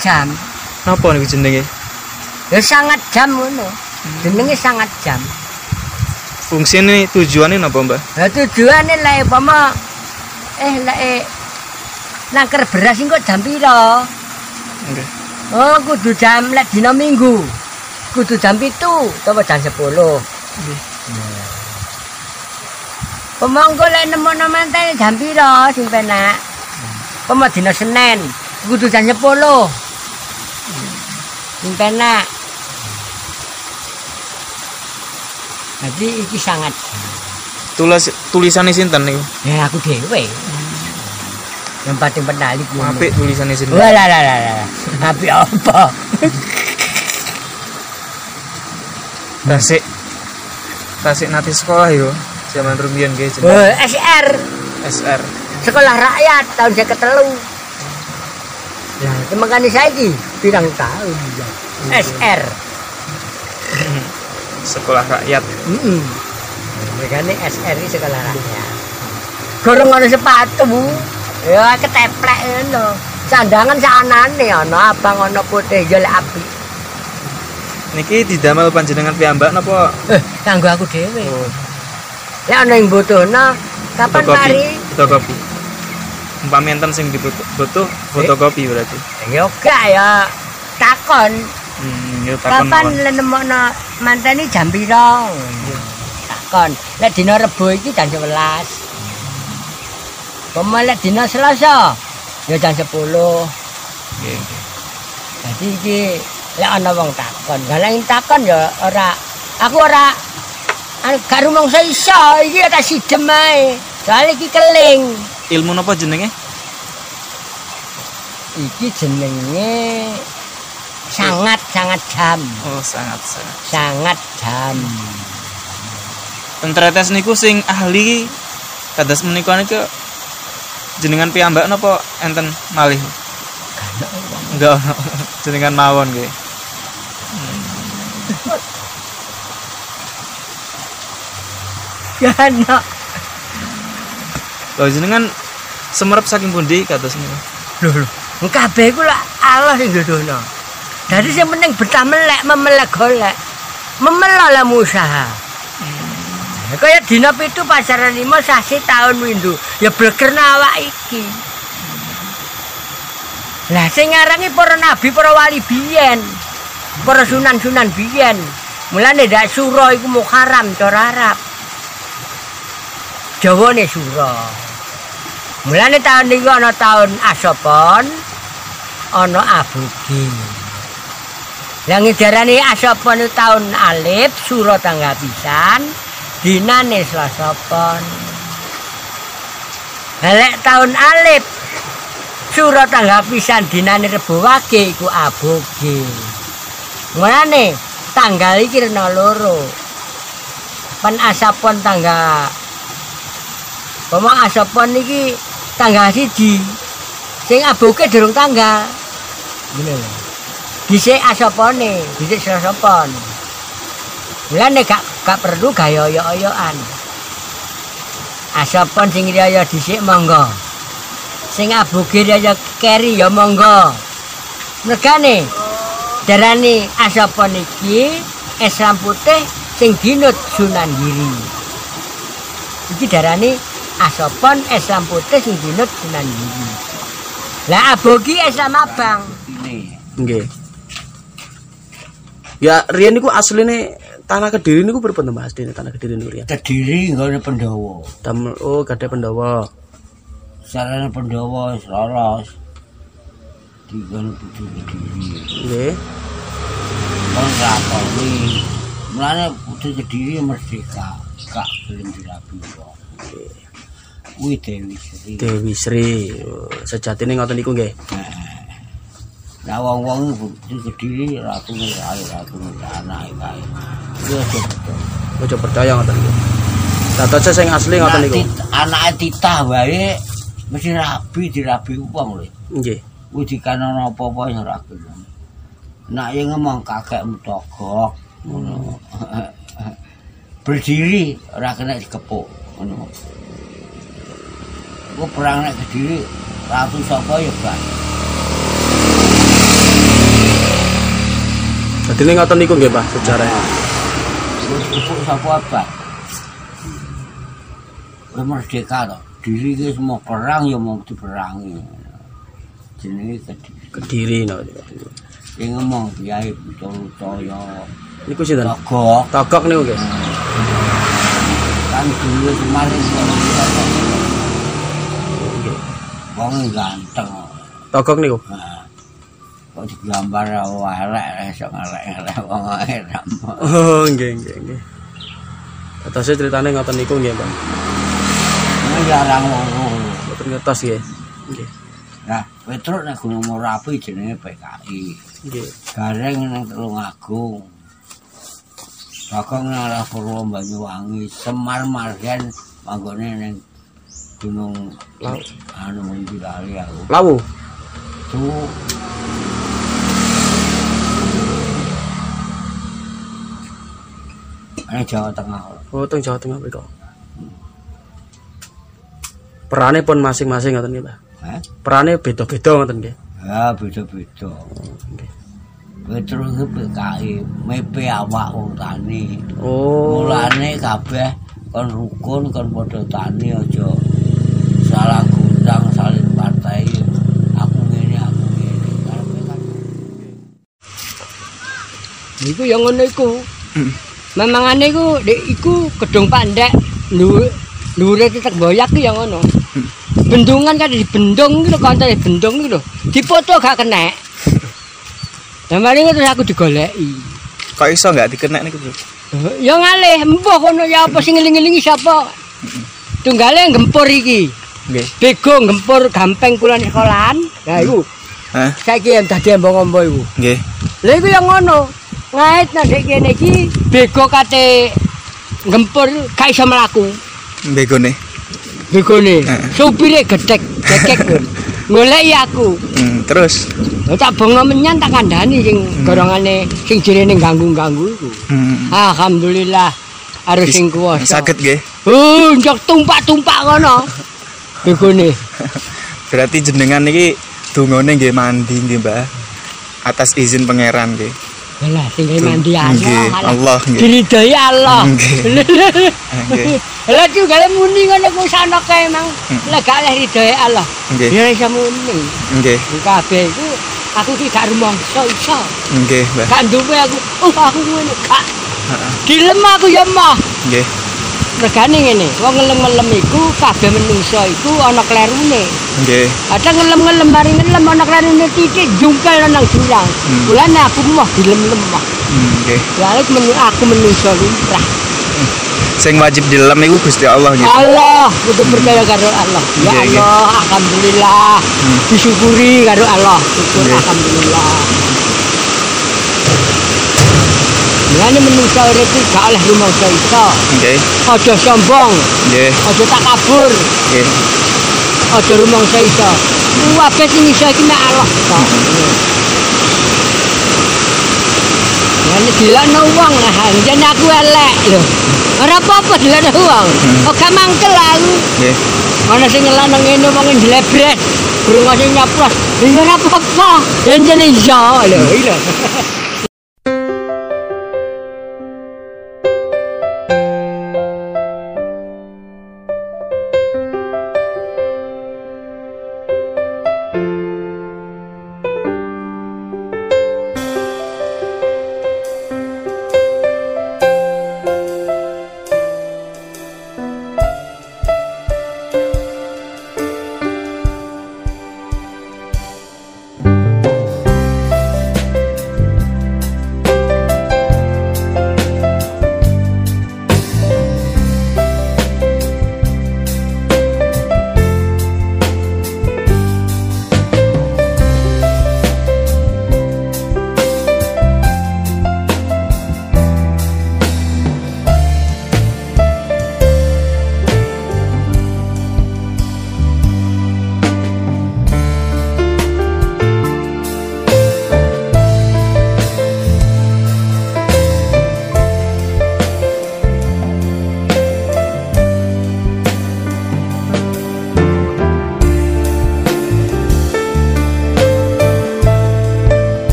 jam. Napa niku jenenge? Ya sangat jam ngono. Jenenge sangat jam. Fungsine tujuane napa, Mbak? Lah tujuane lek upama eh lek nangker beras engko jam pira? Nggih. Oh, kudu jam lek dina Minggu. Kudu jam 7 utawa jam 10. Nggih. Pemangko lek nemono manten jam pira sing penak? Pema dina Senin, kudu jam 10. Penak. Jadi iki sangat Tulis tulisane sinten niku? ya aku dhewe. Yang paling penalik ngono. Apik tulisane sinten. Walah lah lah lah. Apik apa? Tasik. Tasik nanti sekolah yo. Zaman rumiyin nggih jeneng Oh, SR. SR. Sekolah Rakyat tahun saya ketelu. Lah, makanya saya ini pirang tahun ya. SR. Sekolah rakyat. Heeh. Makanya SR ini sekolah rakyat. Gorong ada sepatu. Ya keteplek ngono. Sandangan sanane ana abang ana putih ya lek apik. Niki didamel panjenengan piyambak napa? Eh, kanggo aku dhewe. Oh, Lek ana yang butuhna kapan mari? Umpami enten sing dibutuh fotokopi berarti. Ya gak ya takon. Hmm, yo takon Kapan le nemokno manteni jam pira? Takon. Lek dina Rebo iki jam 11. Pemelek dina Selasa ya jam 10. Nggih. Jadi iki lek ana wong takon, galeng takon ya ora aku ora anu gak rumangsa iso iki tak sidem ae. Soale iki keling. Ilmu napa jenenge? Iki jenenge sangat sangat jam. Oh, sangat sangat. Sangat jam. Pentretes niku sing ahli kados menika niku jenengan piyambak napa enten malih? Enggak jenengan mawon nggih. Ya no. Lho jenengan semerep saking pundi kados niku? Lho lho. Kabeh iku lak Allah sing ndodono. Dadi sing penting betah melek memelek golek. Memelola usaha. Ya, Kaya dina pitu pasaran lima sasi tahun windu. Ya blekerna awak iki. Lah sing ngarangi para nabi, para wali biyen. Para sunan-sunan biyen. Mulane ndak sura iku Muharram cara Arab. Jawane sura. Mulane tahun niku ana tahun Asopon, ana Abogi. Yang ngidarani Asopon itu tahun Alif, sura tanggal pisan, dinane Selasa Pon. Lek tahun Alif, sura tanggal pisan dinane Rebo Wage iku Abogi. Mulane tanggal iki rena loro. Pen Asopon tanggal Pemang asapon iki tanggal siji. Sing aboke durung tanggal. Ngene lho. Dhisik asapone, dhisik sasapon. Mulane gak gak perlu gaya-oyo-oyoan. Asapon sing raya dhisik monggo. Sing aboge raya keri ya monggo. Mergane darani asapon iki Islam putih sing dinut Sunan Giri. Iki darani asopon Islam putih sing dinut Sunan Giri. Lah abogi Islam abang. Nggih. Ya riyen niku asline tanah Kediri niku pripun to Mas Dene tanah Kediri niku riyen? Kediri nggone Pendawa. Damel oh gadah Pendawa. Sarana Pendawa wis lolos. Di kono Putu Kediri. Nggih. Kon rakoni. Mulane Putu Kediri merdeka. Gak gelem dirabi wong. Kuwi Dewi Sri. Dewi Sri. Oh, Sejatine ngoten niku nggih. Lah wong-wong Putu Kediri ratu ngerai ratu anak kae. Kuwi aja betul. Ojo percaya ngoten niku. Dados sing asli ngoten niku. Anake titah wae mesti rabi dirabi wong lho. Nggih. Kuwi dikanono apa-apa ya ora gelem. Nak yang ngomong kakek mutogok ngono. Berdiri ora kena dikepuk ngono. Ku perang nek kediri ratu sapa ya gak. Dene ngoten niku nggih, Pak, sejarahnya. Terus ibu sapa apa? Wis merdeka to. Diri ki semua perang ya mau diperangi. Jenenge kediri. Kediri no. Sing ngomong Kiai Butotoyo. Niku sinten? Togok Togok niku nggih. kan dulu kemarin Wong ganteng. Togok niku. Nah, kok digambar elek iso ngelek-ngelek wong eram. Oh, nggih nggih nggih. Atasnya ceritanya ngoten niku nggih, Pak. Ini jarang wong. Mboten ngetos nggih. Nggih. Nah, Petruk nek Gunung Merapi jenenge PKI. Nggih. Gareng ning Tulungagung. Bagong nang arah Purwo Banyuwangi, Semar Margen manggone ning Gunung Lau. anu Munti kali aku. Lawu. Tuh Ini Jawa Tengah. Oh, teng Jawa Tengah mriku. Perane pun masing-masing ngoten nggih, Pak. Eh? Perane beda-beda ngoten nggih. Ya beda-beda. Nggih. Petrus PKI, mepe awak wong tani. Oh. Mulane kabeh kon rukun kon padha tani aja Iku yang ngono iku. Memangane iku iku gedung pandek dhuwure titik boyak ki yang ngono. Bendungan kan di bendung iki lho di bendung iki lho. Dipoto gak kena. Lah mari terus aku digoleki. Kok iso nggak dikenek niku, Bro? Ya ngalih mbah kono ya apa sing ngeling-elingi sapa? Tunggale gempur iki. Nggih. Bego gempur gampeng kula sekolahan. Lah iku Hah? saiki yang dadi embong-ombo iku. Nggih. Lha iku yang ngono. Ngait nang dek kene iki bego kate gempur gak iso mlaku. Begone. Begone. Heeh. Supire gedek, gekek pun. Goleki aku. Hmm, terus. Tak bongo menyan tak kandhani sing gorongane sing jirene ganggu-ganggu iku. Hmm. Alhamdulillah harus sing kuwasa. Sakit nggih. Oh, njok tumpak-tumpak ngono. Begone. Berarti jenengan iki dungane nggih mandi nggih, Mbah. Atas izin pangeran nggih. Lah sing mandi Nggih, Allah. Allah nggih. Diridhoi Allah. Nggih. Lah juga lek muni ngono ku sana kae mang. Lah gak oleh ridhoe Allah. Nggih. Ya iso muni. Nggih. Kabeh iku aku ki gak rumangsa iso. Nggih, Mbah. Gak duwe aku. Oh aku ngene gak. Dilem aku ya mah. Nggih. Regane ngene, wong ngelem-ngelem iku kabeh menungso iku ana klerune. Nggih. Ada ngelem-ngelem bari ngelem ana klerune titik jungkel nang jurang. Hmm. Mulane aku mah dilem-lem mah. Hmm, Nggih. Lalu menurut aku menungso lumrah. Sing wajib dilem iku Gusti Allah nggih. Allah, kudu percaya karo Allah. Ya iya. Allah, alhamdulillah. Disyukuri karo Allah. Syukur Iya. alhamdulillah. Mulane menungso urip iki gak oleh rumangsa iso. Nggih. Aja sombong, Nggih. aja takabur, Nggih. aja rumangsa iso. Kabeh sing iso iki mek Allah tok. Ini dilakno wong, ah, jan aku elek lho. Ora apa-apa dilakno wong. Kok gak mangkel aku. Nggih. Mana sing ngelana ngene wong dilebret. Burung sing nyaplos. Ya ora apa-apa. Jane iso lho. Iya.